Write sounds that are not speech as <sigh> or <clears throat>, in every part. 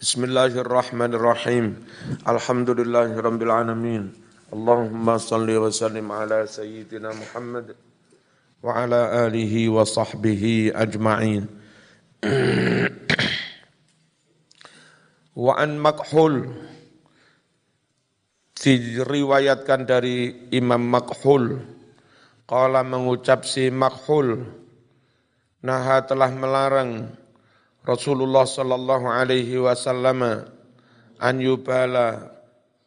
Bismillahirrahmanirrahim. Alhamdulillahirabbil alamin. Allahumma salli wa sallim ala sayyidina Muhammad wa ala alihi wa sahbihi ajma'in. wa an makhul diriwayatkan dari Imam Makhul qala mengucap si Makhul naha telah melarang Rasulullah sallallahu alaihi wasallam an yubala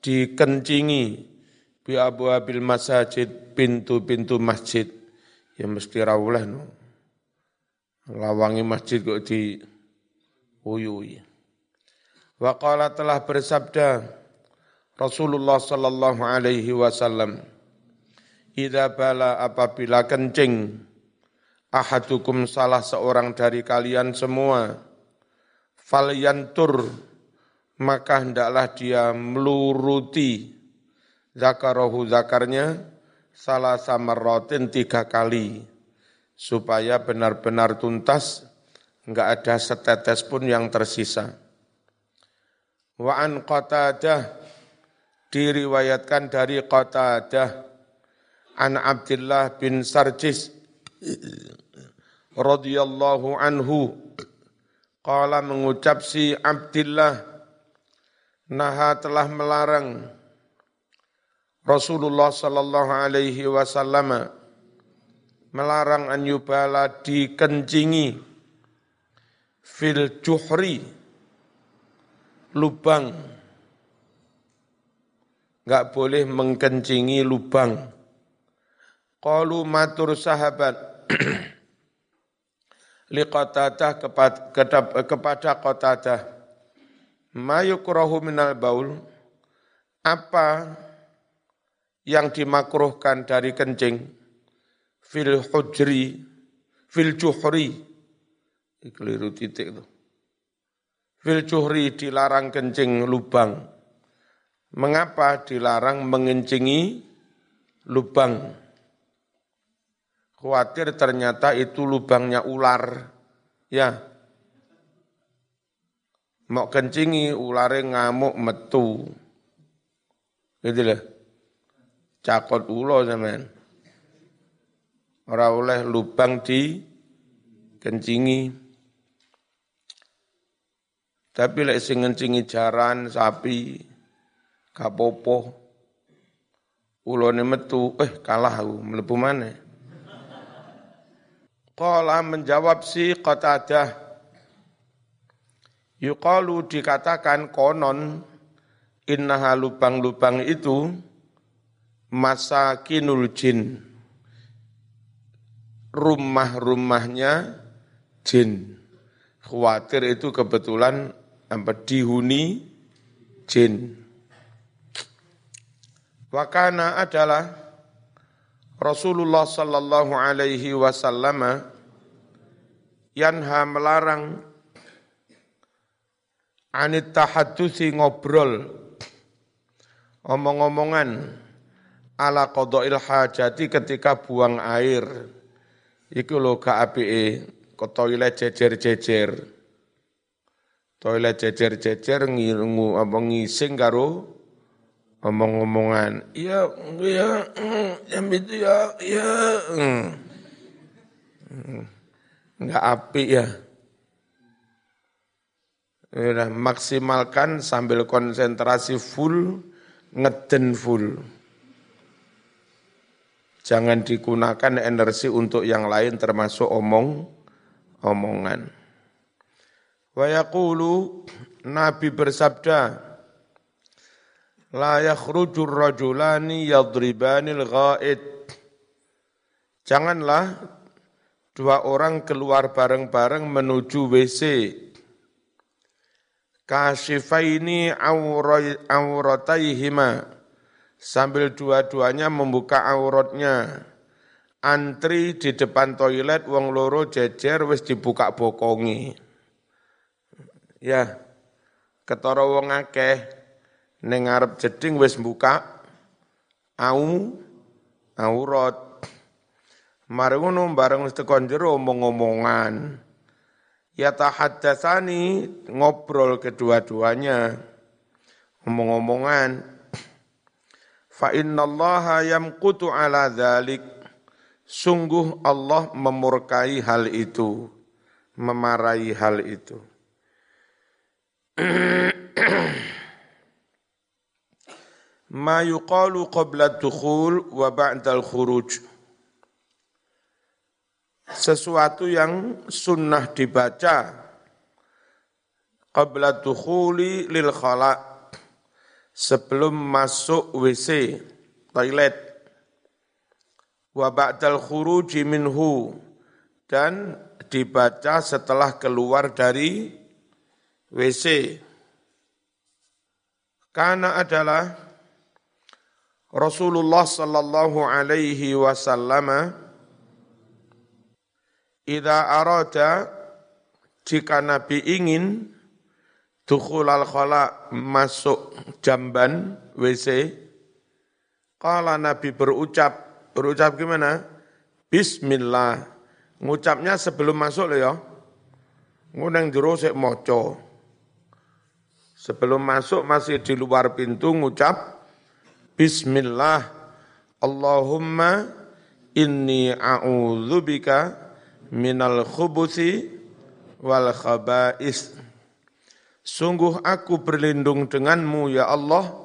dikencingi bi abu abil masajid pintu-pintu masjid ya mesti rawulah no. lawangi masjid kok di uyui wa qala telah bersabda Rasulullah sallallahu alaihi wasallam Ida bala apabila kencing ahadukum salah seorang dari kalian semua falyantur maka hendaklah dia meluruti zakarohu zakarnya salah samarrotin tiga kali supaya benar-benar tuntas enggak ada setetes pun yang tersisa. Wa an Qatadah diriwayatkan dari Qatadah an Abdullah bin Sarjis radhiyallahu anhu. Qala mengucap si Abdullah naha telah melarang Rasulullah sallallahu alaihi wasallam melarang an yubala dikencingi fil juhri lubang. Enggak boleh mengkencingi lubang. Qalu matur sahabat <clears throat> liqatadah kepada qatadah. Mayukrahu minal baul? Apa yang dimakruhkan dari kencing? Fil hujri fil juhri. Keliru titik itu. Fil juhri dilarang kencing lubang. Mengapa dilarang mengencingi lubang Khawatir ternyata itu lubangnya ular. Ya. Mau kencingi ulare ngamuk metu. Gitu loh. Cakot ulo zaman. Orang oleh lubang di kencingi. Tapi lek sing ngencingi jaran sapi kapopo ulone metu eh kalah aku mlebu maneh Qala menjawab si Qatadah. Yuqalu dikatakan konon innaha lubang-lubang itu masakinul jin. Rumah-rumahnya jin. Khawatir itu kebetulan apa dihuni jin. Wakana adalah Rasulullah sallallahu alaihi wasallam yanha melarang anit tahaddusi ngobrol omong-omongan ala qadail hajati ketika buang air. Iku lho gak apike ke toilet jejer-jejer. Toilet jejer-jejer ngising karo omong-omongan, iya, iya, yang itu ya, iya, enggak api ya. Udah maksimalkan sambil konsentrasi full, ngeden full. Jangan digunakan energi untuk yang lain termasuk omong, omongan. Wa yaqulu Nabi bersabda, La yakhrujur rajulani yadribanil ghaid. Janganlah dua orang keluar bareng-bareng menuju WC. Kashifaini aurataihima. Sambil dua-duanya membuka auratnya. Antri di depan toilet wong loro jejer wis dibuka bokongi. Ya, ketara wong akeh ning ngarep jeding wis buka au aurat. Mari bareng wis tekan jero omong-omongan. Yatahaddatsani ngobrol kedua-duanya ngomong-ngomongan fa innallaha yamqutu ala dzalik sungguh Allah memurkai hal itu memarahi hal itu <clears throat> ma yuqalu qabla dukhul wa ba'dal khuruj. Sesuatu yang sunnah dibaca qabla dukhuli lil khala sebelum masuk WC toilet. Wa ba'dal khuruji minhu dan dibaca setelah keluar dari WC karena adalah Rasulullah sallallahu alaihi wasallam Ida arada jika Nabi ingin dukhulal khala masuk jamban WC kala Nabi berucap. Berucap gimana? Bismillah. Ngucapnya sebelum masuk loh ya. Ngundang jero sik maca. Sebelum masuk masih di luar pintu ngucap Bismillah Allahumma inni a'udzubika minal khubusi wal khaba'is. Sungguh aku berlindung denganmu ya Allah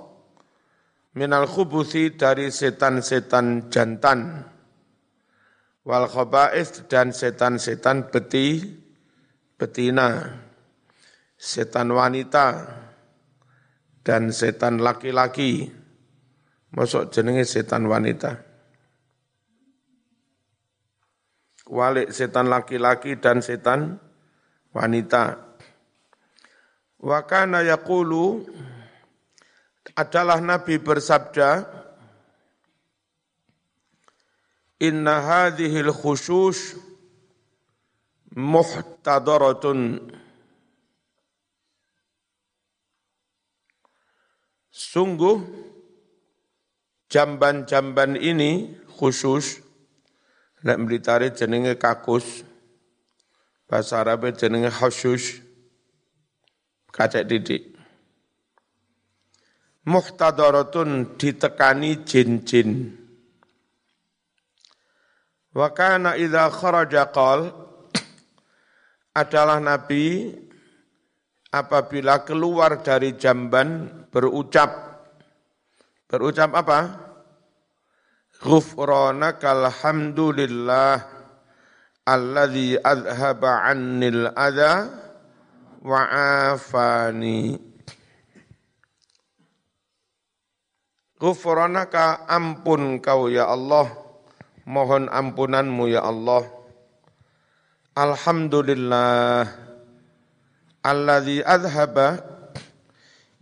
minal khubusi dari setan-setan jantan wal khaba'is dan setan-setan beti betina setan wanita dan setan laki-laki masuk jenenge setan wanita walik setan laki-laki dan setan wanita. Wa kana yaqulu adalah Nabi bersabda Inna hadhil khusus muhtadaratun Sungguh jamban-jamban ini khusus Nek Blitar jenenge kakus, bahasa Arab jenenge khusus, kacek didik. Muhtadaratun ditekani jin-jin. Wa kana idza kharaja qal adalah Nabi apabila keluar dari jamban berucap berucap apa? Ghufranaka alhamdulillah alladzi adhaba annil adha wa afani. Ghufranaka ampun kau ya Allah, mohon ampunanmu ya Allah. Alhamdulillah alladzi adhaba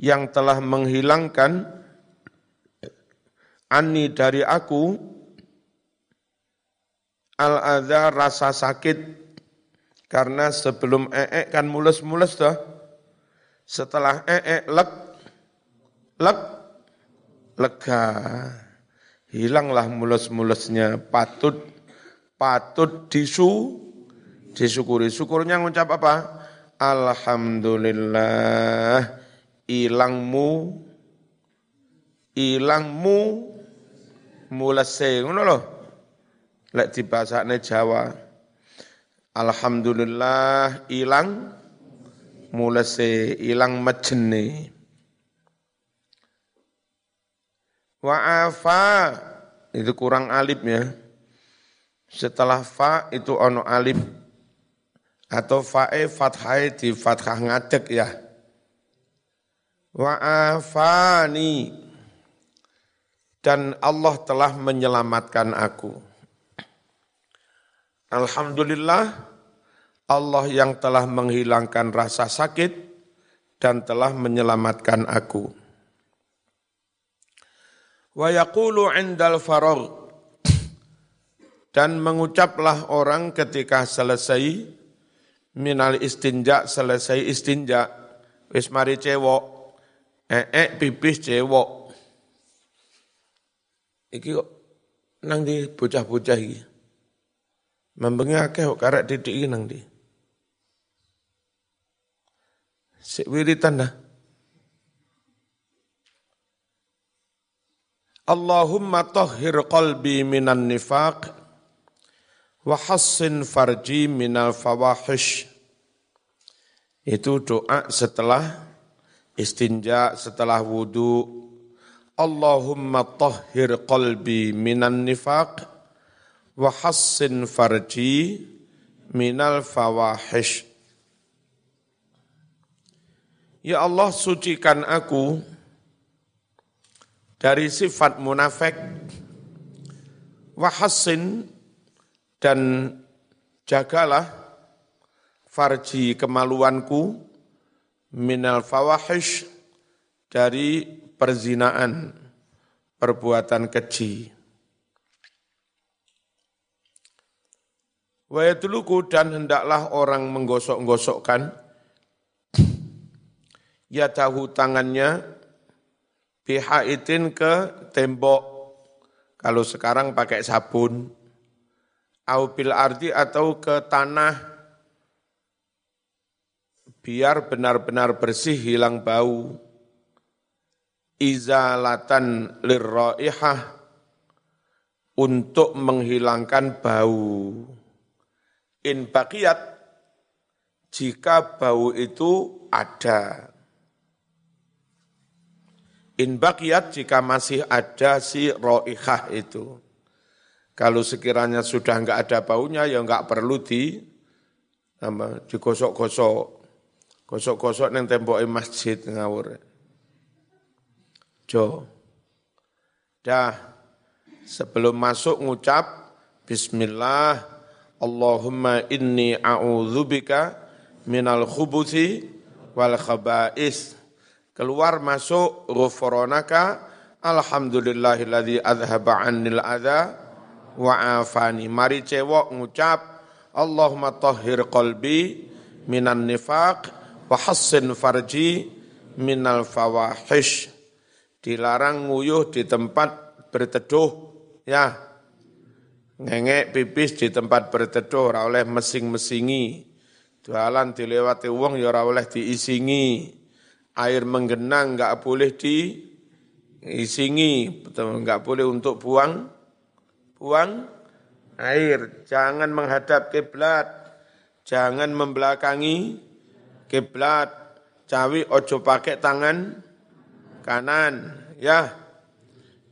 yang telah menghilangkan Ani dari aku al adha rasa sakit karena sebelum ee kan mulus-mulus toh. Setelah ee lek lek lega. Hilanglah mulus-mulusnya. Patut patut disu disyukuri. Syukurnya ngucap apa? Alhamdulillah. Ilangmu ilangmu mulase ngono lho. Lek dibasakne Jawa. Alhamdulillah ilang. Mulase ilang mejene wa afa. Itu kurang alif ya. Setelah fa itu ono alif. Atau fae fathai di fathah ngadek ya. Wa afani dan Allah telah menyelamatkan aku. Alhamdulillah Allah yang telah menghilangkan rasa sakit dan telah menyelamatkan aku. Wa yaqulu indal faragh dan mengucaplah orang ketika selesai minal istinja selesai istinja wis mari cewok ee pipis cewok Iki kok nang di bocah-bocah iki. Membengi akeh kok karek titik iki nang di. Sik wiritan dah. Allahumma tahhir qalbi minan nifaq wa hassin farji minal fawahish. Itu doa setelah istinja, setelah wudu. Allahumma tahhir qalbi minan nifaq wa hassin farji minal fawahish. Ya Allah sucikan aku dari sifat munafik wahassin dan jagalah farji kemaluanku minal fawahish dari perzinaan perbuatan keji. Wayatuluku dan hendaklah orang menggosok-gosokkan. Ya tahu tangannya bihaitin ke tembok. Kalau sekarang pakai sabun. Au ardi atau ke tanah. Biar benar-benar bersih hilang bau izalatan lirraihah untuk menghilangkan bau in baqiyat jika bau itu ada In baqiyat jika masih ada si roihah itu. Kalau sekiranya sudah enggak ada baunya, ya enggak perlu di digosok-gosok. Gosok-gosok yang tembok masjid ngawur. Jo. Dah. Sebelum masuk ngucap Bismillah Allahumma inni a'udzubika minal khubuthi wal khaba'is keluar masuk ghufranaka alhamdulillahilladzi adhaba annil adza wa afani mari cewok ngucap Allahumma tahhir qalbi minan nifaq wa hassin farji minal fawahish dilarang nguyuh di tempat berteduh ya. Ngengek pipis di tempat berteduh ora oleh mesing-mesingi. Jualan dilewati wong ya ora oleh diisingi. Air menggenang nggak boleh diisingi, nggak boleh untuk buang buang air, jangan menghadap kiblat, jangan membelakangi kiblat, cawi ojo pakai tangan kanan, ya.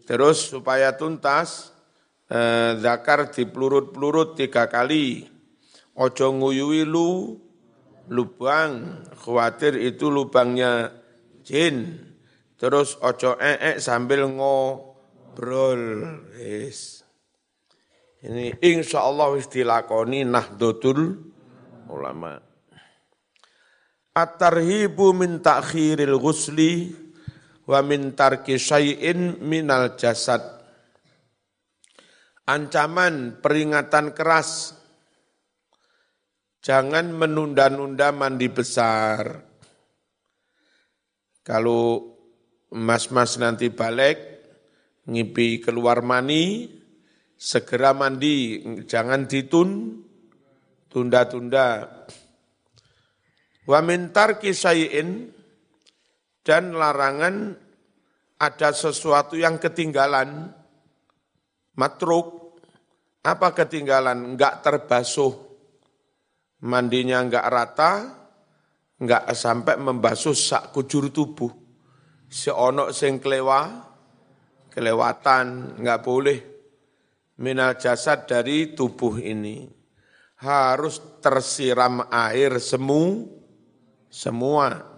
Terus supaya tuntas, eh, zakar dipelurut-pelurut tiga kali, ojo nguyui lu lubang, khawatir itu lubangnya jin. Terus ojo ee sambil ngobrol. Yes. Ini insya Allah dilakoni nahdlatul ulama. At-tarhibu min ta'khiril ghusli wa min tarki syai'in minal jasad. Ancaman peringatan keras Jangan menunda-nunda mandi besar. Kalau mas-mas nanti balik, ngipi keluar mani, segera mandi, jangan ditun, tunda-tunda. Wa mintar kisayin dan larangan ada sesuatu yang ketinggalan, matruk, apa ketinggalan? Enggak terbasuh mandinya enggak rata, enggak sampai membasuh sak kujur tubuh. Seonok sing kelewa, kelewatan, enggak boleh. Minal jasad dari tubuh ini. Harus tersiram air semu, semua.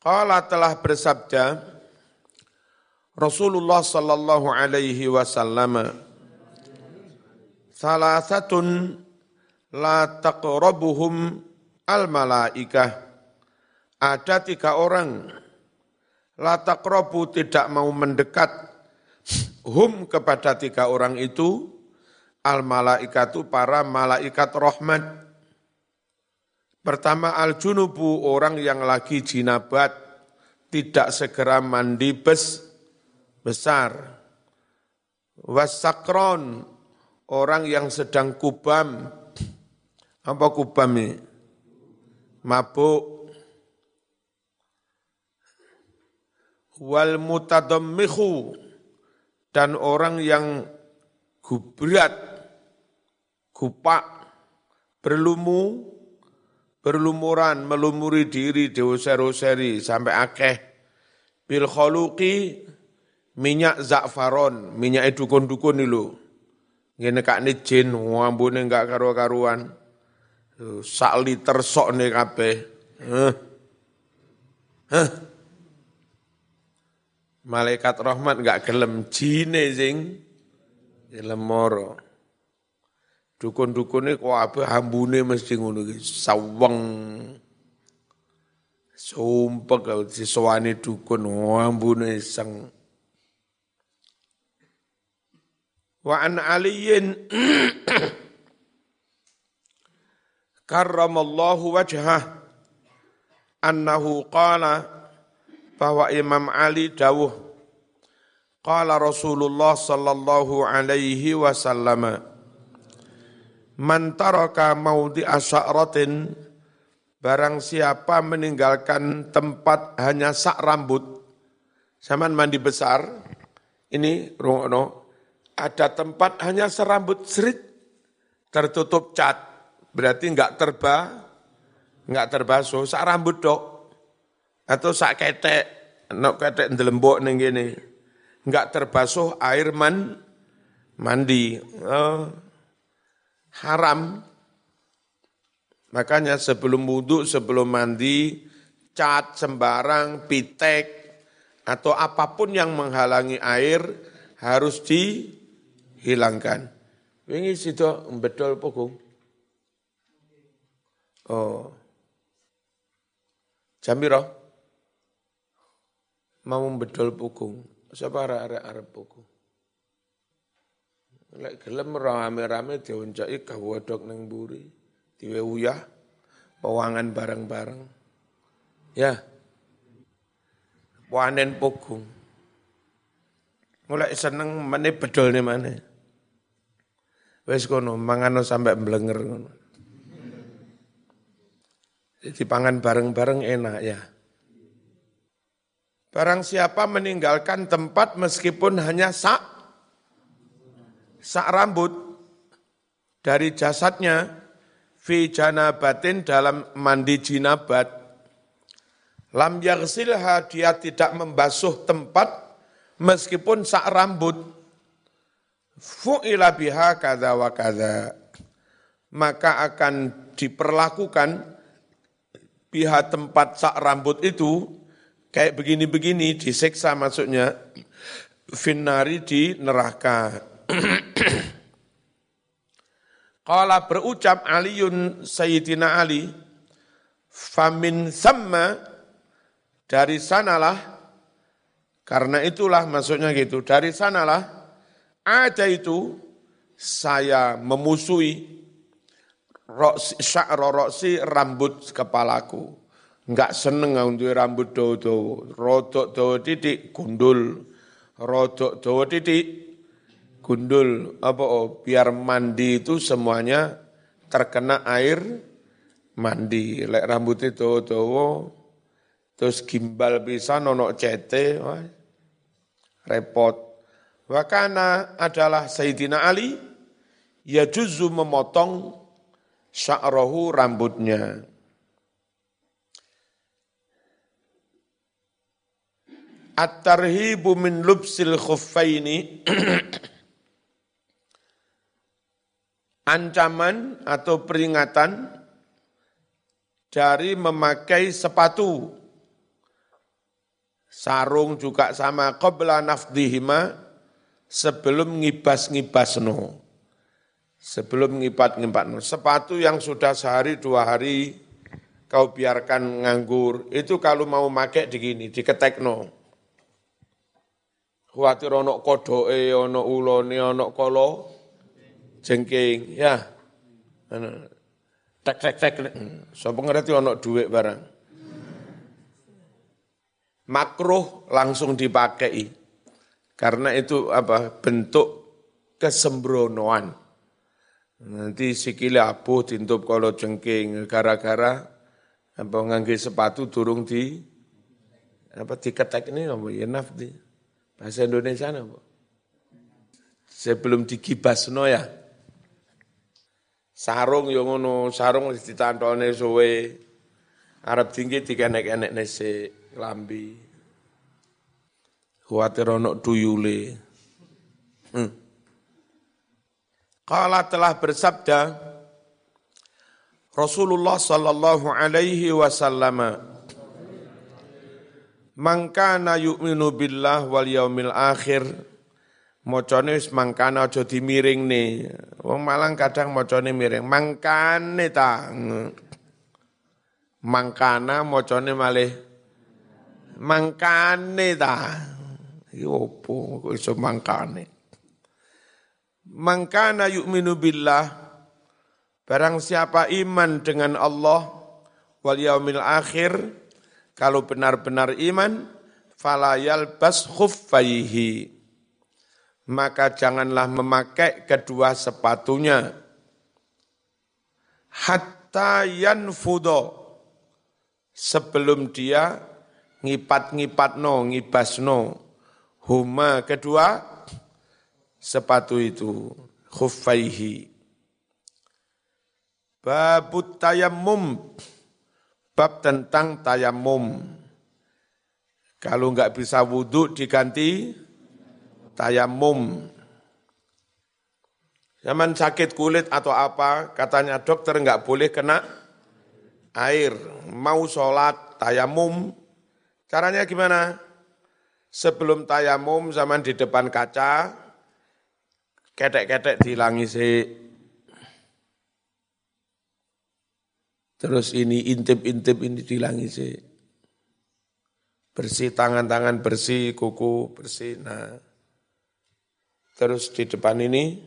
Kala telah bersabda, Rasulullah sallallahu alaihi wasallam, salah satu la taqrabuhum al malaikah. Ada tiga orang la taqrabu tidak mau mendekat hum kepada tiga orang itu al malaikatu para malaikat rahmat. Pertama al-junubu orang yang lagi jinabat tidak segera mandi bes besar. Wasakron orang yang sedang kubam. Apa kubam ini? Mabuk. Wal mutadammihu dan orang yang gubrat, gupak, berlumu, berlumuran, melumuri diri, dewa-seri sampai akeh. Bil kholuqi, minyak zakfaron, minyak dukun-dukun itu. Ngene kak ni jin, wambune enggak karu-karuan. Sak liter sok nih kabeh. Huh. Malaikat rahmat enggak gelem jine sing gelem moro. Dukun-dukune kok ape hambune mesti ngono iki, saweng. Sumpah kalau disewani dukun, hambune seng. Wa an aliyin. <coughs> Karramallahu wajhah. Annahu qala bahwa Imam Ali dawuh qala Rasulullah sallallahu alaihi wasallam man taraka maudi asyaratin barang siapa meninggalkan tempat hanya sak rambut zaman mandi besar ini rungono ada tempat hanya serambut serit tertutup cat berarti enggak terba enggak terbasuh sak rambut dok atau sak ketek nok ketek ndelembok ning gini enggak terbasuh air man mandi oh, haram makanya sebelum wudhu sebelum mandi cat sembarang pitek atau apa pun yang menghalangi air harus di hilangkan. Wingi situ bedol pokok. Oh. Jambiro. Mau bedol pukung. Siapa arek-arek arep pukung. Lek gelem rame-rame dioncaki gawodok ning mburi. Diwe uyah pewangan bareng-bareng. Ya. Wanen pukung. Mulai seneng meneh bedol nih mana. Wes kono mangano sampai mblenger ngono. Jadi pangan bareng-bareng enak ya. Barang siapa meninggalkan tempat meskipun hanya sak sak rambut dari jasadnya fi janabatin dalam mandi jinabat. Lam yaghsilha dia tidak membasuh tempat meskipun sak rambut. Fu'ila biha kada wa kada maka akan diperlakukan pihak tempat sak rambut itu kayak begini-begini diseksa maksudnya. Finari di neraka. <clears throat> Kala berucap Aliun Sayyidina Ali, famin sama dari sanalah, karena itulah maksudnya gitu, dari sanalah ada itu saya memusuhi sya'ra roksi rambut kepalaku. Enggak seneng untuk rambut do-do. Rodok do titik gundul. Rodok do titik gundul. Apa oh, biar mandi itu semuanya terkena air mandi. Lek rambut itu do terus gimbal bisa nonok cete, repot. Wakana adalah Sayyidina Ali, ya juzu memotong sya'rohu rambutnya. At-tarhibu min lubsil khuffaini <clears throat> ancaman atau peringatan dari memakai sepatu sarung juga sama qabla nafdihima sebelum ngibas-ngibas no. Sebelum ngipat-ngipat no. Sepatu yang sudah sehari dua hari kau biarkan nganggur, itu kalau mau digini, diketek no. Khawatir ono kodoe, ono ulone, ono kolo, jengking, ya. Tek tek tek, so ngerti ono duit barang. Makruh langsung dipakai karena itu apa? Bentuk kesembronoan. Nanti sikile abuh tintup kalau jengking gara-gara apa ngangge sepatu durung di apa diketek ini apa? Ya nafdi bahasa Indonesia apa? Sebelum digibas no ya sarung yang ngono sarung ditantone suwe. Arab tinggi dikenek-enek nese lambi khawatir ono tuyule hmm. Kala telah bersabda Rasulullah sallallahu alaihi wasallam Mangkana yu'minu billah wal yaumil akhir Mocone wis mangkana aja dimiring nih. Wong Malang kadang mocone miring. Mangkane ta. Mangkana mocone malih mangkane ta. Iki opo kok iso mangkane? Mangkana yu'minu billah Barang siapa iman dengan Allah wal yaumil akhir kalau benar-benar iman falayal bas khuffaihi maka janganlah memakai kedua sepatunya. Hatta yanfudo sebelum dia ngipat-ngipat no, ngibas no, huma kedua sepatu itu khuffaihi. Babut tayammum. Bab tentang tayamum kalau enggak bisa wudhu diganti tayamum zaman sakit kulit atau apa katanya dokter enggak boleh kena air mau sholat tayamum caranya gimana sebelum tayamum zaman di depan kaca ketek-ketek dihilangi sih. Terus ini intip-intip ini dihilangi sih. Bersih tangan-tangan bersih, kuku bersih. Nah, terus di depan ini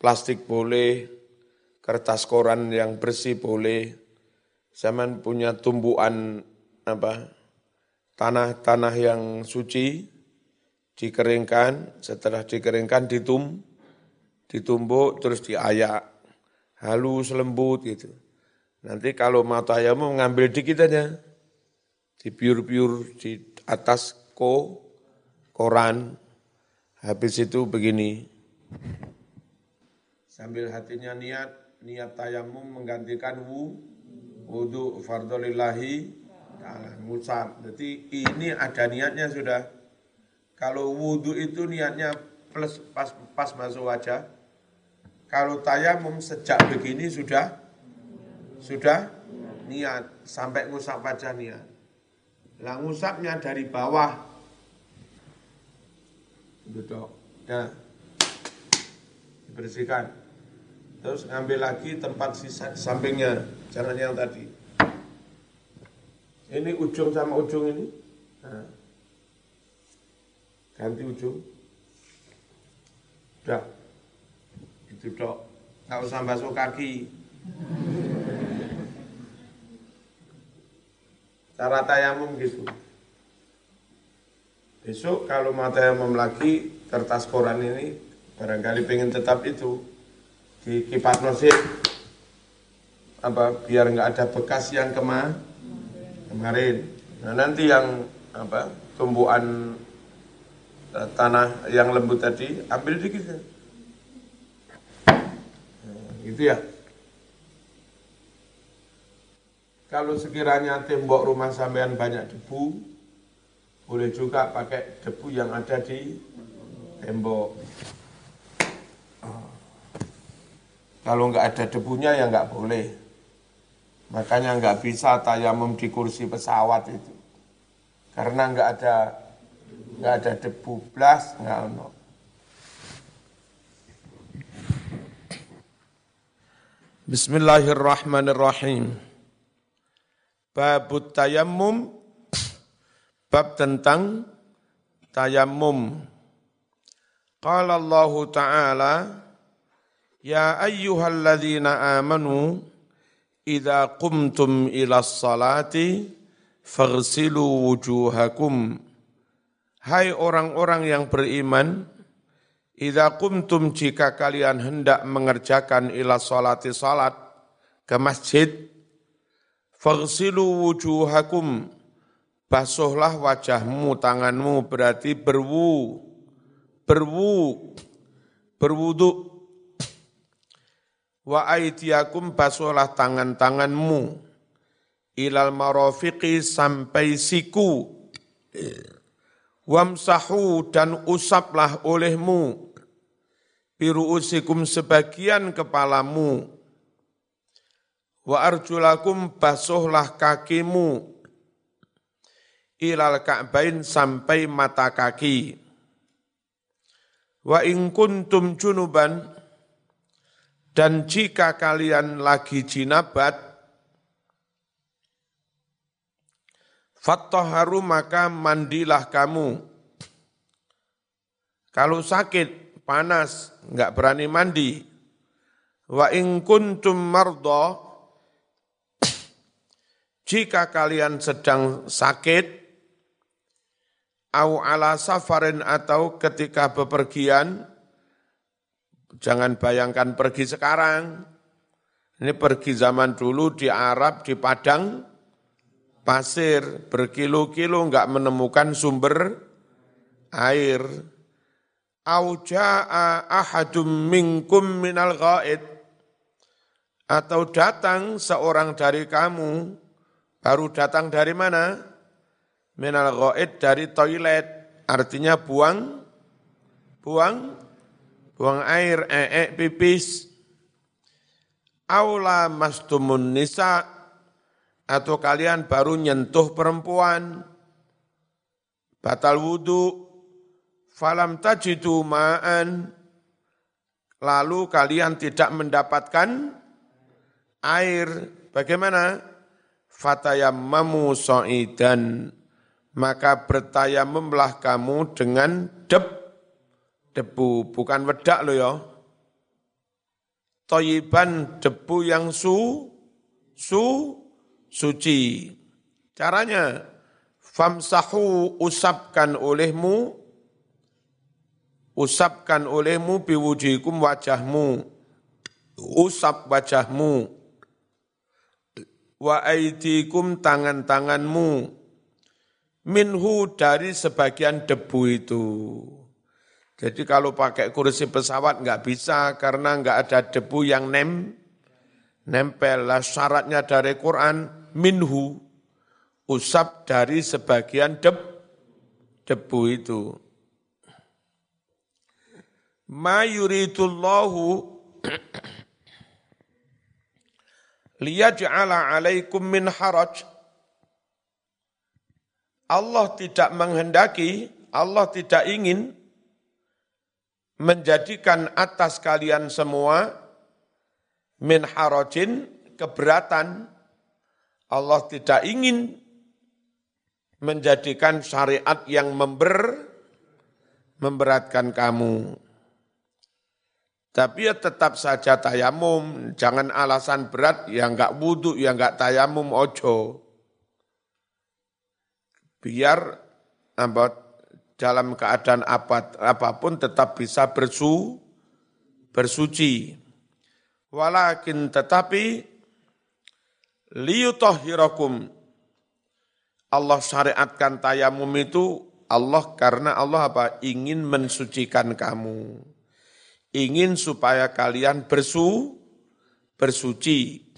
plastik boleh, kertas koran yang bersih boleh. Zaman punya tumbuhan apa tanah-tanah yang suci, dikeringkan, setelah dikeringkan ditum, ditumbuk terus diayak, halus lembut gitu. Nanti kalau mata ayam mengambil dikit aja, dipiur-piur di atas ko, koran, habis itu begini. Sambil hatinya niat, niat tayamum menggantikan wu, wudhu fardolillahi ta'ala, ngusap. Jadi ini ada niatnya sudah kalau wudhu itu niatnya plus pas, pas masuk wajah. Kalau tayamum sejak begini sudah sudah niat sampai ngusap wajah niat. Lah ngusapnya dari bawah. Duduk. Ya. Dibersihkan. Terus ngambil lagi tempat sisa sampingnya, jangan yang tadi. Ini ujung sama ujung ini. Nah ganti ujung udah itu dok nggak usah basuh kaki cara tayamum gitu besok kalau mau tayamum lagi kertas koran ini barangkali pengen tetap itu di kipas nosik apa biar nggak ada bekas yang kema kemarin nah nanti yang apa tumbuhan Eh, tanah yang lembut tadi, ambil dikit. Ya. gitu ya. Kalau sekiranya tembok rumah sampean banyak debu, boleh juga pakai debu yang ada di tembok. Kalau nggak ada debunya ya nggak boleh. Makanya nggak bisa tayamum di kursi pesawat itu. Karena nggak ada nggak ada debu blas nggak ono Bismillahirrahmanirrahim Bab tayammum bab tentang tayammum. Qala Allah Ta'ala Ya ayyuhalladzina amanu idza qumtum ila salati faghsilu wujuhakum. Hai orang-orang yang beriman, idza kumtum jika kalian hendak mengerjakan ila salati salat ke masjid, faghsilu wujuhakum, basuhlah wajahmu, tanganmu berarti berwu, berwu, berwuduk. Wa aidiakum basuhlah tangan-tanganmu ilal marafiqi sampai siku. Wamsahu dan usaplah olehmu biru usikum sebagian kepalamu. Wa arjulakum basuhlah kakimu ilal ka'bain sampai mata kaki. Wa in kuntum junuban dan jika kalian lagi jinabat, fattaharu maka mandilah kamu. Kalau sakit, panas, enggak berani mandi. Wa in kuntum mardo, jika kalian sedang sakit, au ala safarin atau ketika bepergian, Jangan bayangkan pergi sekarang. Ini pergi zaman dulu di Arab, di Padang, pasir, berkilo-kilo enggak menemukan sumber air. Auja'a ahadum minkum minal ghaid. Atau datang seorang dari kamu, baru datang dari mana? Minal ghaid dari toilet, artinya buang, buang buang air, ee, pipis, aula mastumun nisa, atau kalian baru nyentuh perempuan, batal wudhu, falam tajidu ma'an, lalu kalian tidak mendapatkan air, bagaimana? Fatayammamu so'idan, maka bertayamumlah kamu dengan dep debu, bukan wedak lo ya. Toyiban debu yang su, su, suci. Caranya, famsahu usapkan olehmu, usapkan olehmu biwujikum wajahmu, usap wajahmu, wa aidikum tangan-tanganmu, minhu dari sebagian debu itu. Jadi kalau pakai kursi pesawat nggak bisa karena nggak ada debu yang nem, nempel. Lah syaratnya dari Quran minhu usap dari sebagian deb, debu itu. Ma yuridullahu <clears throat> liyaj'ala alaikum min haraj. Allah tidak menghendaki, Allah tidak ingin menjadikan atas kalian semua min harajin keberatan Allah tidak ingin menjadikan syariat yang member memberatkan kamu. Tapi ya tetap saja tayamum, jangan alasan berat ya enggak wudhu, ya enggak tayamum ojo. Biar apa, dalam keadaan apa, apa pun tetap bisa bersu, bersuci. Walakin tetapi liyutahhirakum Allah syariatkan tayamum itu Allah karena Allah apa? Ingin mensucikan kamu. Ingin supaya kalian bersu, bersuci.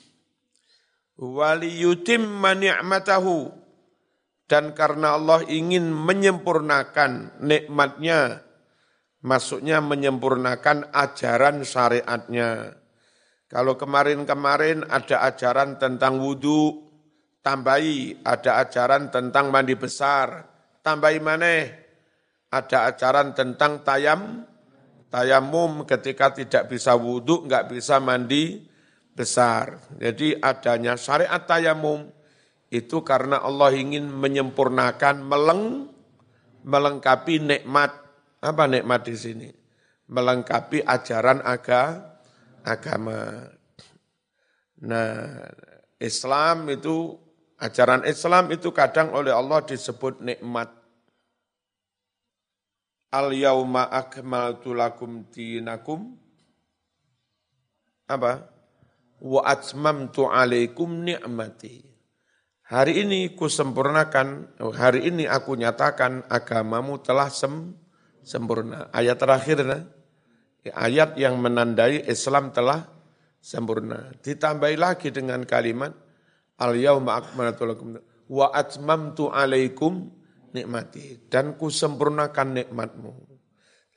Waliyutim ni'matahu dan karena Allah ingin menyempurnakan nikmatnya, maksudnya menyempurnakan ajaran syariatnya. Kalau kemarin-kemarin ada ajaran tentang wudhu, tambahi, ada ajaran tentang mandi besar, tambahi mana? Ada ajaran tentang tayam, tayamum ketika tidak bisa wudhu, nggak bisa mandi besar. Jadi adanya syariat tayamum, itu karena Allah ingin menyempurnakan meleng melengkapi nikmat apa nikmat di sini melengkapi ajaran aga, agama. Nah, Islam itu ajaran Islam itu kadang oleh Allah disebut nikmat. Al yauma akmaltu lakum dinakum apa? Wa atmamtu alaikum ni'mati Hari ini kusempurnakan, hari ini aku nyatakan agamamu telah sem, sempurna. Ayat terakhir, nah, ayat yang menandai Islam telah sempurna. Ditambahi lagi dengan kalimat, Al-yawma akmaltu lakum wa atmamtu alaikum nikmati. Dan kusempurnakan nikmatmu.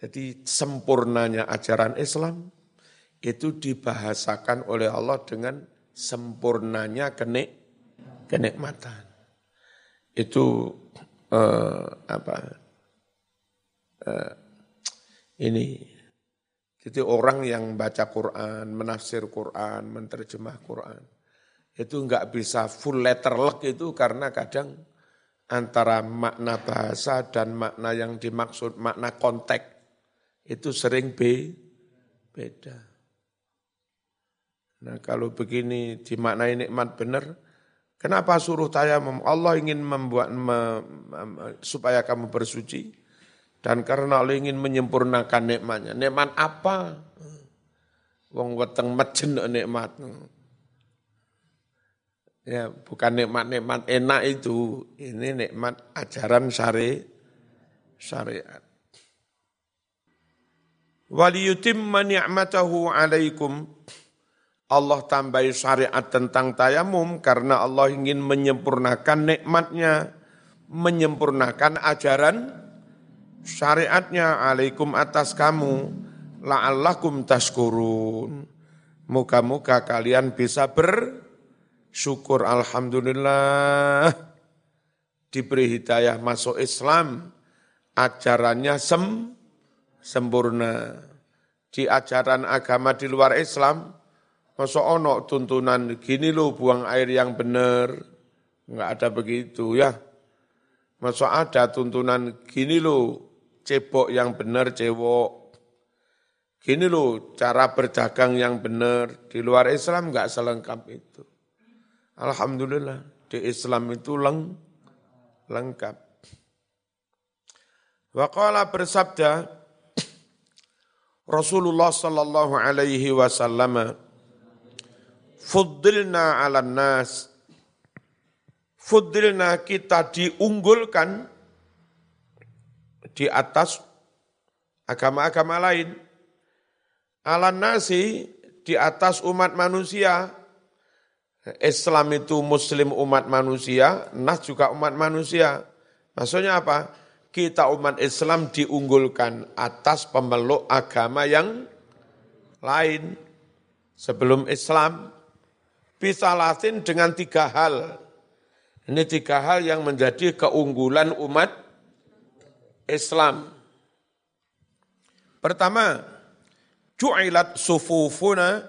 Jadi sempurnanya ajaran Islam itu dibahasakan oleh Allah dengan sempurnanya kenik kenikmatan. Itu uh, apa? Uh, ini jadi orang yang baca Quran, menafsir Quran, menerjemah Quran, itu enggak bisa full letter luck itu karena kadang antara makna bahasa dan makna yang dimaksud, makna konteks, itu sering be, beda. Nah kalau begini dimaknai nikmat benar, Kenapa suruh tayamum? Allah ingin membuat me, supaya kamu bersuci dan karena Allah ingin menyempurnakan nikmatnya. Nikmat apa? Wong weteng mejen nikmat. Ya, bukan nikmat-nikmat enak itu. Ini nikmat ajaran syari syariat. Waliyutimma ni'matahu alaikum Allah tambahi syariat tentang tayamum karena Allah ingin menyempurnakan nikmatnya, menyempurnakan ajaran syariatnya alaikum atas kamu, la'allakum tashkurun. Muka-muka kalian bisa bersyukur Alhamdulillah diberi hidayah masuk Islam, ajarannya sem, sempurna. Di ajaran agama di luar Islam, Masa ono tuntunan gini lo buang air yang benar, enggak ada begitu ya. Masa ada tuntunan gini lo cebok yang benar cewok. Gini lo cara berdagang yang benar. Di luar Islam enggak selengkap itu. Alhamdulillah di Islam itu leng, lengkap. Waqala bersabda Rasulullah sallallahu alaihi wasallam Fuddilna ala nas. Fuddilna kita diunggulkan di atas agama-agama lain. Ala nasi di atas umat manusia. Islam itu muslim umat manusia, nas juga umat manusia. Maksudnya apa? Kita umat Islam diunggulkan atas pemeluk agama yang lain. Sebelum Islam, bisa latin dengan tiga hal. Ini tiga hal yang menjadi keunggulan umat Islam. Pertama, ju'ilat sufufuna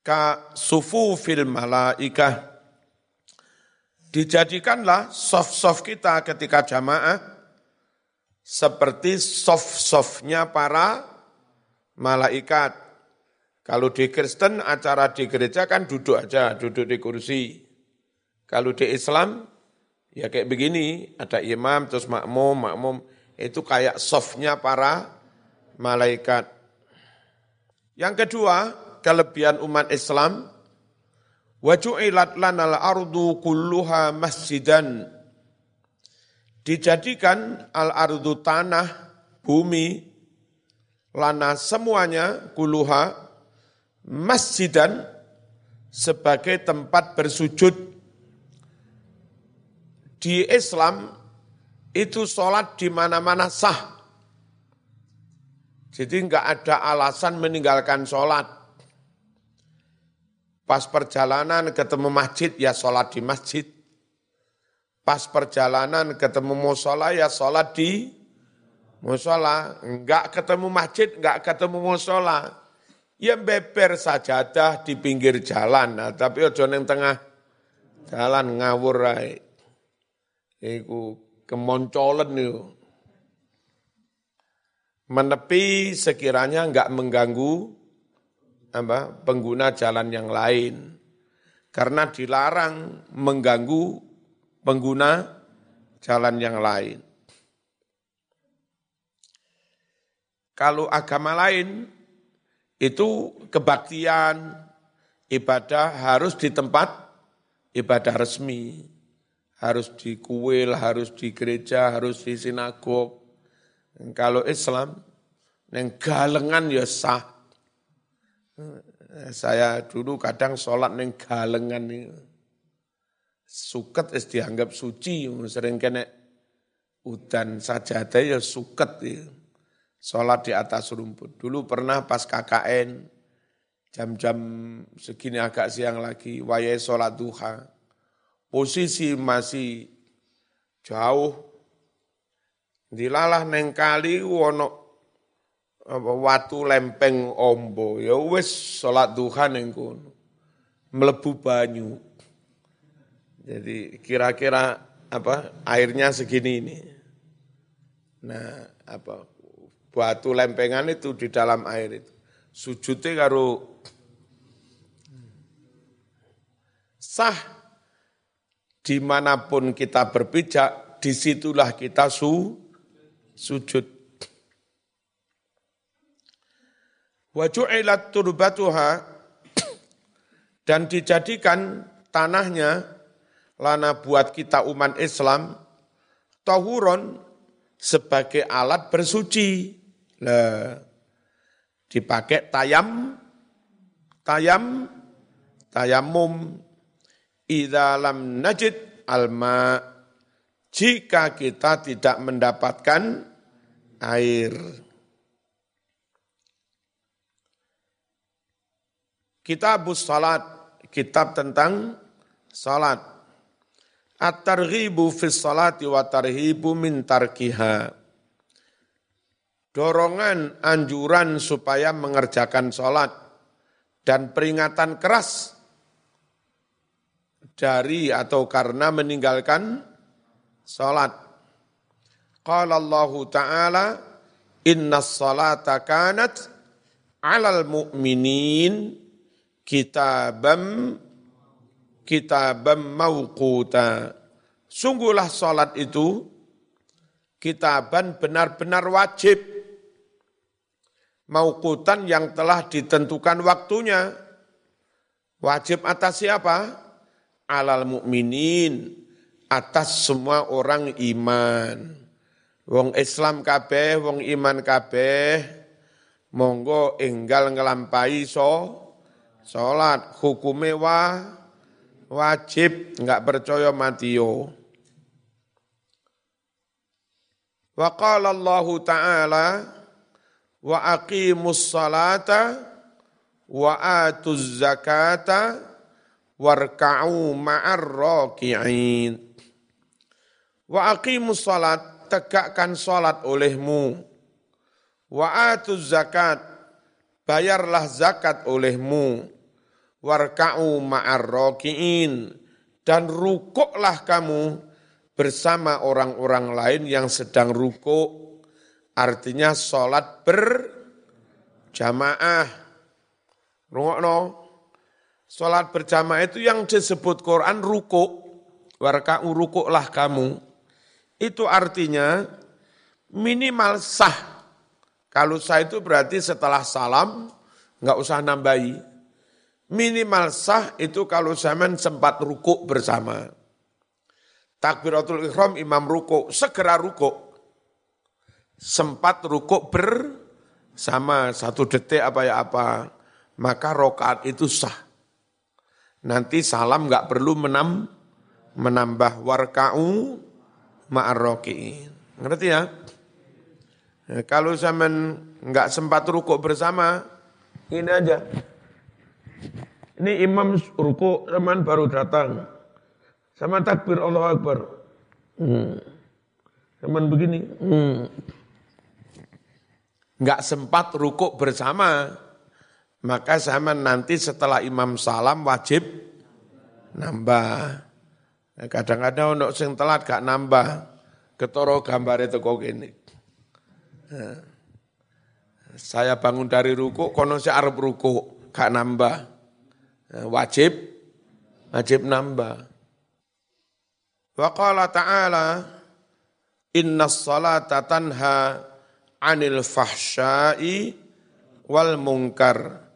ka sufufil malaikah. Dijadikanlah soft-soft kita ketika jamaah seperti soft-softnya para malaikat. Kalau di Kristen acara di gereja kan duduk aja, duduk di kursi. Kalau di Islam ya kayak begini, ada imam terus makmum, makmum itu kayak softnya para malaikat. Yang kedua, kelebihan umat Islam waju'ilat lanal ardu kulluha masjidan dijadikan al ardu tanah bumi lana semuanya kuluha masjidan sebagai tempat bersujud. Di Islam itu sholat di mana-mana sah. Jadi enggak ada alasan meninggalkan sholat. Pas perjalanan ketemu masjid, ya sholat di masjid. Pas perjalanan ketemu musola, ya sholat di musola. Enggak ketemu masjid, enggak ketemu musola Ya beber sajadah di pinggir jalan, nah, tapi ojo neng tengah jalan ngawur rai. Iku kemoncolen itu. Menepi sekiranya enggak mengganggu apa, pengguna jalan yang lain. Karena dilarang mengganggu pengguna jalan yang lain. Kalau agama lain itu kebaktian, ibadah harus di tempat ibadah resmi. Harus di kuil, harus di gereja, harus di sinagog. Kalau Islam, neng galengan ya sah. Saya dulu kadang sholat neng galengan. Suket es dianggap suci, sering kena udan sajadah ya suket ya. Sholat di atas rumput. Dulu pernah pas KKN, jam-jam segini agak siang lagi, wayai sholat duha. Posisi masih jauh, dilalah neng kali wono watu lempeng ombo, ya wis sholat duha neng kono. Melebu banyu. Jadi kira-kira apa airnya segini ini. Nah, apa batu lempengan itu di dalam air itu. Sujudnya karo sah di mana pun kita berpijak, di situlah kita su, sujud. Waju'ilat turbatuha dan dijadikan tanahnya lana buat kita umat Islam tahuron sebagai alat bersuci. Lah, dipakai tayam, tayam, tayamum, idza lam najid alma, jika kita tidak mendapatkan air. Kitab salat, kitab tentang salat. At-targhibu fi salati wa tarhibu min tarkiha dorongan, anjuran supaya mengerjakan sholat, dan peringatan keras dari atau karena meninggalkan sholat. Qala Allah Ta'ala, Inna salata kanat alal mu'minin kitabam kitabam mauquta. Sungguhlah salat itu kitaban benar-benar wajib maukutan yang telah ditentukan waktunya. Wajib atas siapa? Alal mukminin atas semua orang iman. Wong Islam kabeh, wong iman kabeh, monggo enggal ngelampai so, salat hukume wa, wajib, enggak percaya matiyo. Wa qala Allah Ta'ala, wa aqimus salata wa atuz zakata warka'u ma'ar raki'in. Wa aqimus salat, tegakkan salat olehmu. Wa atuz zakat, bayarlah zakat olehmu. Warka'u ma'ar raki'in. Dan rukuklah kamu bersama orang-orang lain yang sedang rukuk Artinya sholat berjamaah. Rungokno. Sholat berjamaah itu yang disebut Quran ruku. Warka'u rukuklah kamu. Itu artinya minimal sah. Kalau sah itu berarti setelah salam, nggak usah nambahi. Minimal sah itu kalau zaman sempat rukuk bersama. Takbiratul ikhram imam rukuk, segera rukuk sempat rukuk bersama satu detik apa ya apa, maka rokaat itu sah. Nanti salam nggak perlu menam, menambah warka'u ma'arroki'in. Ngerti ya? ya kalau zaman nggak sempat rukuk bersama, ini aja. Ini imam rukuk zaman baru datang. Sama takbir Allah Akbar. Hmm. Zaman begini. Hmm nggak sempat rukuk bersama, maka zaman nanti setelah imam salam wajib nambah. Kadang-kadang untuk sing telat gak nambah, ketoro gambar itu kok gini. Saya bangun dari ruku, kono si Arab ruku, gak nambah. Wajib, wajib nambah. Wa qala ta'ala, inna salata tanha anil fahsyai wal mungkar.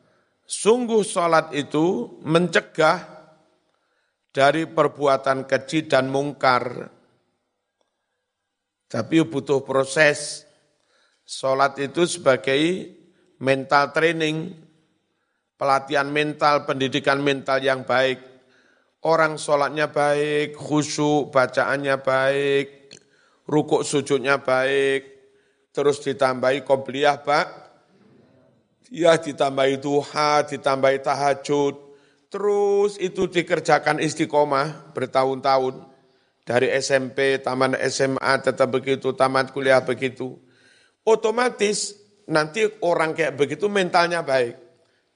Sungguh salat itu mencegah dari perbuatan keji dan mungkar. Tapi butuh proses. Sholat itu sebagai mental training, pelatihan mental, pendidikan mental yang baik. Orang sholatnya baik, khusyuk, bacaannya baik, rukuk sujudnya baik, terus ditambahi qobliyah, Pak. Ya ditambahi duha, ditambahi tahajud, terus itu dikerjakan istiqomah bertahun-tahun dari SMP, taman SMA tetap begitu, tamat kuliah begitu. Otomatis nanti orang kayak begitu mentalnya baik.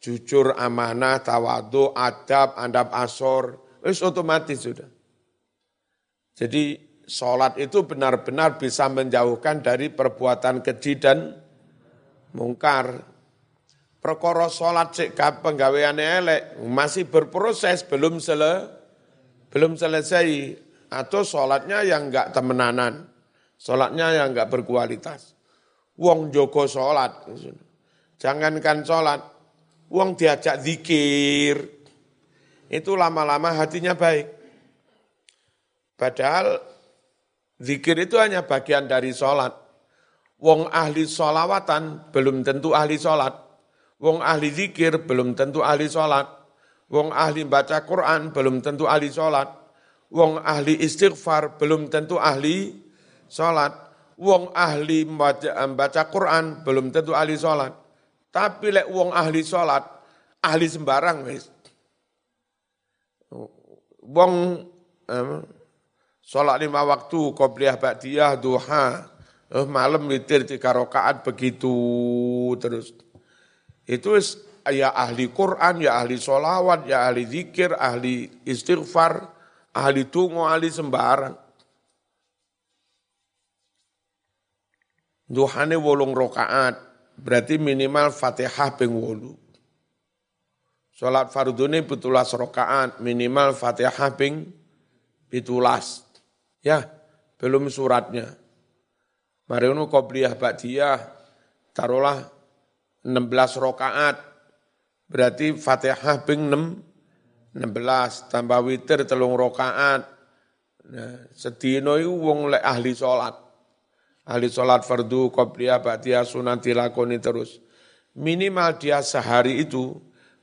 Jujur, amanah, tawadu, adab, adab asor, itu otomatis sudah. Jadi sholat itu benar-benar bisa menjauhkan dari perbuatan keji dan mungkar. Perkara sholat cek penggawean elek masih berproses belum sele, belum selesai atau sholatnya yang enggak temenanan, sholatnya yang enggak berkualitas. Wong joko sholat, jangankan sholat, wong diajak zikir, itu lama-lama hatinya baik. Padahal zikir itu hanya bagian dari sholat. Wong ahli sholawatan belum tentu ahli sholat. Wong ahli zikir belum tentu ahli sholat. Wong ahli baca Quran belum tentu ahli sholat wong ahli istighfar belum tentu ahli sholat. Wong ahli baca, baca Quran belum tentu ahli sholat. Tapi lek wong ahli sholat, ahli sembarang wis. Wong sholat lima waktu, qobliyah ba'diyah, duha, eh, malam witir tiga rakaat begitu terus. Itu ya ahli Quran, ya ahli sholawat, ya ahli zikir, ahli istighfar, ahli tungo, ahli sembarang. Duhane wolong rokaat, berarti minimal fatihah ping wolu. Sholat fardune pitulas rokaat, minimal fatihah ping pitulas. Ya, belum suratnya. Mari unu qobliyah ba'diyah, taruhlah 16 rokaat, berarti fatihah ping 6 16 tambah witir telung rokaat. Nah, sedino iku wong lek ahli salat. Ahli salat fardu, qobliyah, ba'diyah, sunat dilakoni terus. Minimal dia sehari itu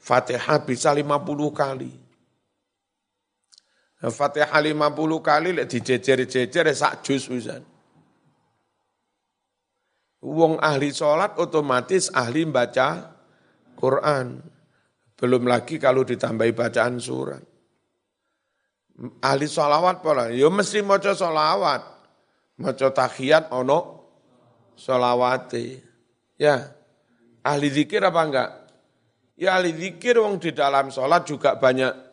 Fatihah bisa 50 kali. Fatihah 50 kali lek dijejer-jejer sak juz wisan. Wong ahli sholat otomatis ahli baca Quran. Belum lagi kalau ditambahi bacaan surat. Ahli sholawat pola, ya mesti maca sholawat. Maca tahiyat ono sholawati. Ya, ahli zikir apa enggak? Ya ahli zikir wong di dalam sholat juga banyak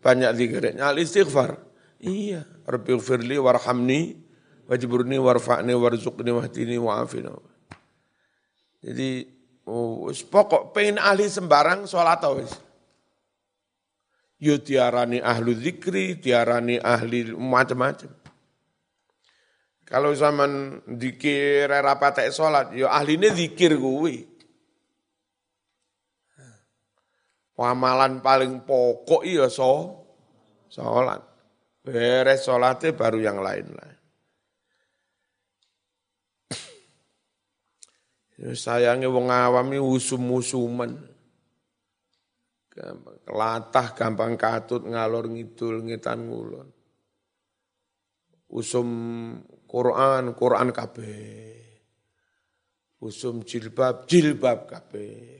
banyak zikirnya. Ahli istighfar. Iya, Rabbi firli warhamni wajburni warfa'ni warzuqni wahdini wa'afini. Jadi Oh, pokok pengen ahli sembarang sholat wis. Yo diarani ahlu zikri, diarani ahli macam-macam. Kalau zaman dikir rapat sholat, yo ahline zikir kuwi. Amalan paling pokok iya so, sholat. Beres sholatnya baru yang lain-lain. Ya, sayangnya wong awam ini usum-usuman. Latah gampang katut ngalor ngidul ngitan ngulon. Usum Quran, Quran kabeh. Usum jilbab, jilbab kabeh.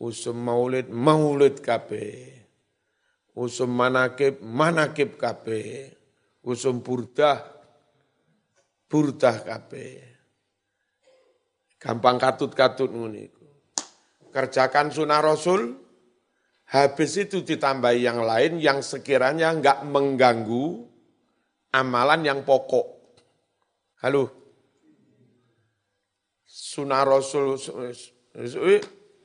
Usum maulid, maulid kabeh. Usum manakib, manakib kabeh. Usum burdah, burdah kabeh Gampang katut-katut nguniku. Kerjakan sunnah Rasul, habis itu ditambahi yang lain yang sekiranya enggak mengganggu amalan yang pokok. Halo? Sunnah Rasul,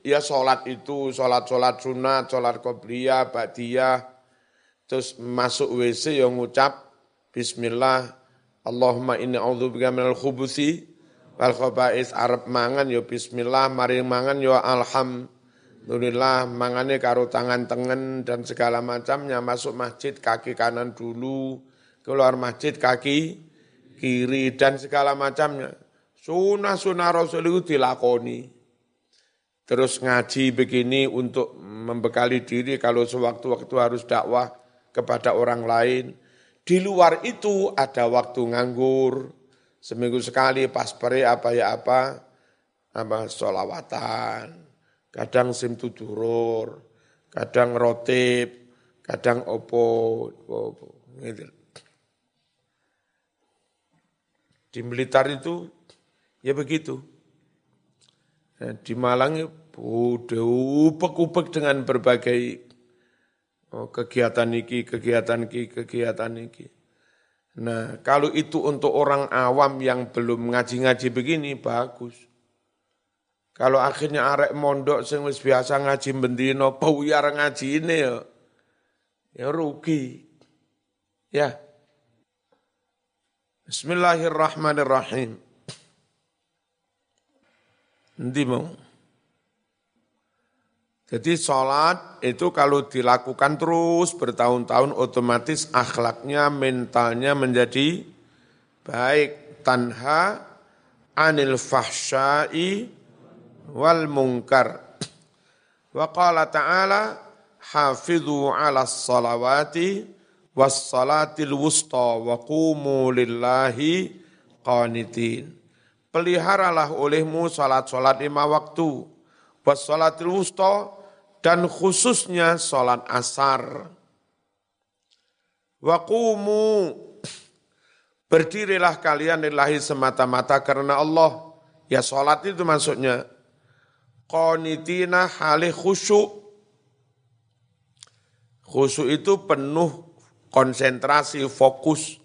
ya sholat itu, sholat-sholat sunat, sholat qobliyah, ba'diyah, terus masuk WC yang ngucap, Bismillah, Allahumma inni a'udzubika minal khubusi wal khabais Arab mangan yo bismillah mari mangan alham Alhamdulillah mangane karo tangan tengen dan segala macamnya masuk masjid kaki kanan dulu, keluar masjid kaki kiri dan segala macamnya. Sunnah-sunnah Rasul itu dilakoni. Terus ngaji begini untuk membekali diri kalau sewaktu-waktu harus dakwah kepada orang lain. Di luar itu ada waktu nganggur, seminggu sekali pas peri apa ya apa, apa solawatan, kadang sim tudurur, kadang rotip, kadang opo, opo gitu. Di Blitar itu ya begitu. Nah, di Malang upek-upek dengan berbagai oh, kegiatan iki, kegiatan iki, kegiatan iki. Nah, kalau itu untuk orang awam yang belum ngaji-ngaji begini, bagus. Kalau akhirnya arek mondok sing biasa ngaji bendino buyar ngaji ini ya ya rugi. Ya. Bismillahirrahmanirrahim. Nanti mau. Jadi sholat itu kalau dilakukan terus bertahun-tahun otomatis akhlaknya, mentalnya menjadi baik. Tanha anil fahsyai wal munkar. Wa qala ta'ala hafidhu 'ala salawati was salatil wusta wa qumu lillahi qanitin. Peliharalah olehmu salat-salat lima waktu, was salatil wusta dan khususnya salat asar. Wa qumu berdirilah kalian lillahi semata-mata karena Allah. Ya salat itu maksudnya qanitina halih khusyuk. Khusyuk itu penuh konsentrasi, fokus.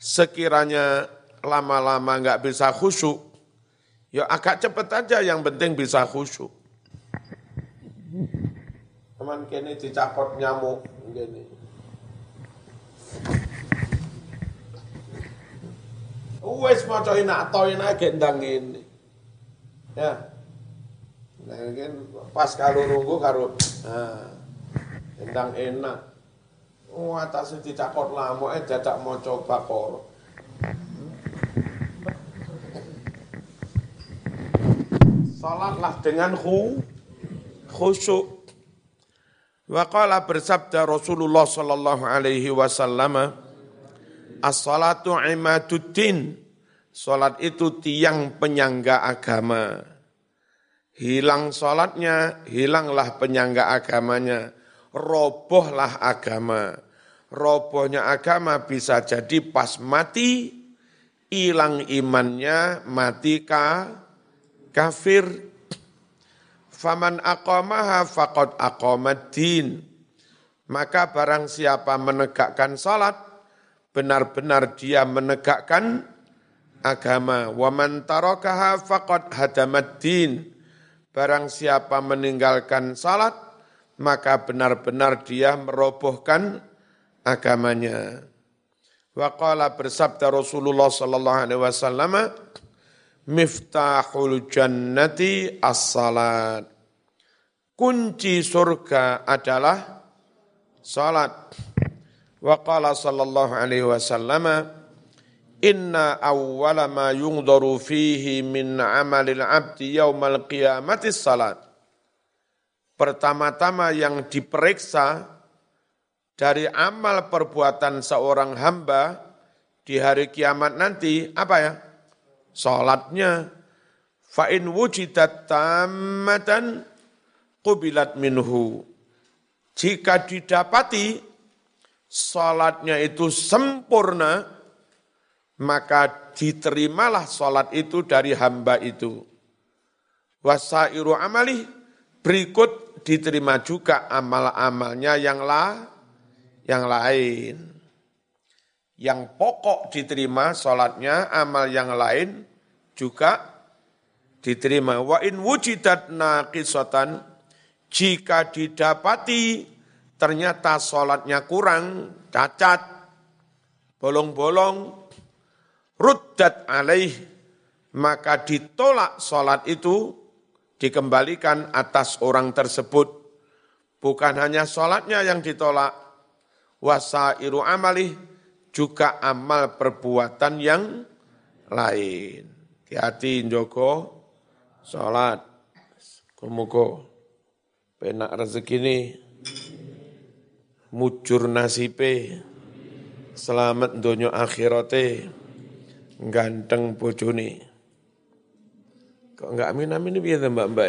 Sekiranya lama-lama nggak bisa khusyuk, ya agak cepet aja yang penting bisa khusyuk. Teman kini dicapot nyamuk gini. Wes maca enak to enak gendang ini. Ya. Nah, kan pas kalau nunggu karo nah, endang enak. Oh, atasnya dicakot lama, eh dadak mau coba kor. Salatlah dengan khu, khusyuk. Waqala bersabda Rasulullah sallallahu alaihi wasallam, As-salatu imaduddin. Salat itu tiang penyangga agama hilang sholatnya, hilanglah penyangga agamanya, robohlah agama. Robohnya agama bisa jadi pas mati, hilang imannya, mati ka, kafir. Faman aqamaha faqad aqamad din. Maka barang siapa menegakkan salat, benar-benar dia menegakkan agama. Waman tarakaha faqad hadamad din Barang siapa meninggalkan salat, maka benar-benar dia merobohkan agamanya. Wa qala bersabda Rasulullah sallallahu alaihi wasallam, miftahul jannati as-salat. Kunci surga adalah salat. Wa qala sallallahu alaihi wasallam, Inna awwala ma yungdaru fihi min amalil abdi yaumal qiyamati salat. Pertama-tama yang diperiksa dari amal perbuatan seorang hamba di hari kiamat nanti, apa ya? Salatnya. Fa'in wujidat tammatan kubilat minhu. Jika didapati salatnya itu sempurna, maka diterimalah sholat itu dari hamba itu. Wasairu amali berikut diterima juga amal-amalnya yang la, yang lain. Yang pokok diterima sholatnya, amal yang lain juga diterima. Wa in wujidat naqisatan, jika didapati ternyata sholatnya kurang, cacat, bolong-bolong, ruddat alaih, maka ditolak sholat itu dikembalikan atas orang tersebut. Bukan hanya sholatnya yang ditolak, wasairu amali juga amal perbuatan yang lain. Hati-hati Joko, sholat, kumuko, penak rezeki ini, mujur nasibe, selamat donya akhirate, ganteng bojone. Kok enggak amin amin ini biar mbak mbak?